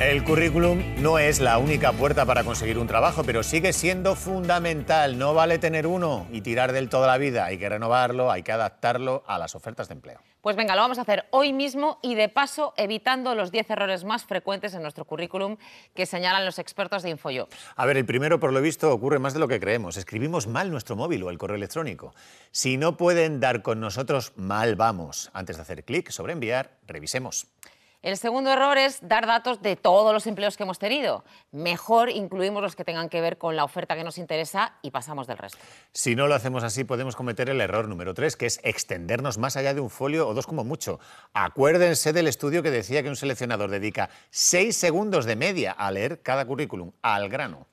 El currículum no es la única puerta para conseguir un trabajo, pero sigue siendo fundamental. No vale tener uno y tirar del toda la vida. Hay que renovarlo, hay que adaptarlo a las ofertas de empleo. Pues venga, lo vamos a hacer hoy mismo y de paso evitando los 10 errores más frecuentes en nuestro currículum que señalan los expertos de InfoJobs. A ver, el primero, por lo visto, ocurre más de lo que creemos. Escribimos mal nuestro móvil o el correo electrónico. Si no pueden dar con nosotros, mal vamos. Antes de hacer clic sobre enviar, revisemos. El segundo error es dar datos de todos los empleos que hemos tenido. Mejor incluimos los que tengan que ver con la oferta que nos interesa y pasamos del resto. Si no lo hacemos así, podemos cometer el error número tres, que es extendernos más allá de un folio o dos como mucho. Acuérdense del estudio que decía que un seleccionador dedica seis segundos de media a leer cada currículum, al grano.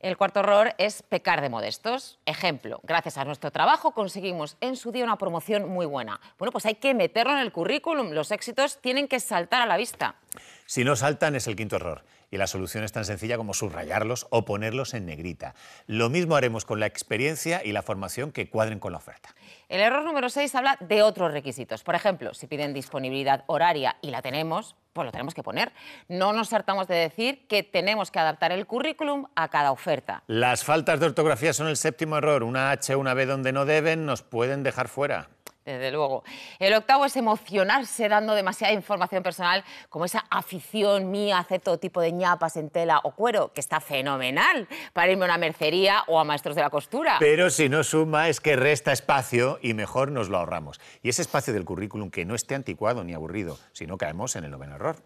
El cuarto error es pecar de modestos. Ejemplo, gracias a nuestro trabajo conseguimos en su día una promoción muy buena. Bueno, pues hay que meterlo en el currículum. Los éxitos tienen que saltar a la vista. Si no saltan es el quinto error. Y la solución es tan sencilla como subrayarlos o ponerlos en negrita. Lo mismo haremos con la experiencia y la formación que cuadren con la oferta. El error número 6 habla de otros requisitos. Por ejemplo, si piden disponibilidad horaria y la tenemos, pues lo tenemos que poner. No nos hartamos de decir que tenemos que adaptar el currículum a cada oferta. Las faltas de ortografía son el séptimo error. Una H una B donde no deben nos pueden dejar fuera desde luego. El octavo es emocionarse dando demasiada información personal, como esa afición mía a hacer todo tipo de ñapas en tela o cuero, que está fenomenal para irme a una mercería o a maestros de la costura. Pero si no suma es que resta espacio y mejor nos lo ahorramos. Y ese espacio del currículum que no esté anticuado ni aburrido, si no caemos en el noveno error.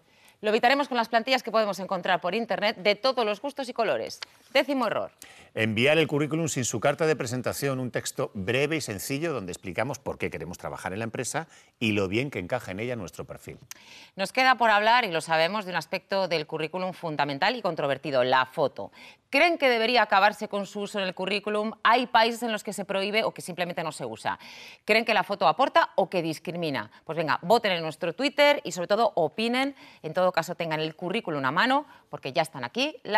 Lo evitaremos con las plantillas que podemos encontrar por Internet de todos los gustos y colores. Décimo error. Enviar el currículum sin su carta de presentación, un texto breve y sencillo donde explicamos por qué queremos trabajar en la empresa y lo bien que encaja en ella nuestro perfil. Nos queda por hablar, y lo sabemos, de un aspecto del currículum fundamental y controvertido, la foto. ¿Creen que debería acabarse con su uso en el currículum? Hay países en los que se prohíbe o que simplemente no se usa. ¿Creen que la foto aporta o que discrimina? Pues venga, voten en nuestro Twitter y sobre todo opinen. En todo caso, tengan el currículum a mano porque ya están aquí las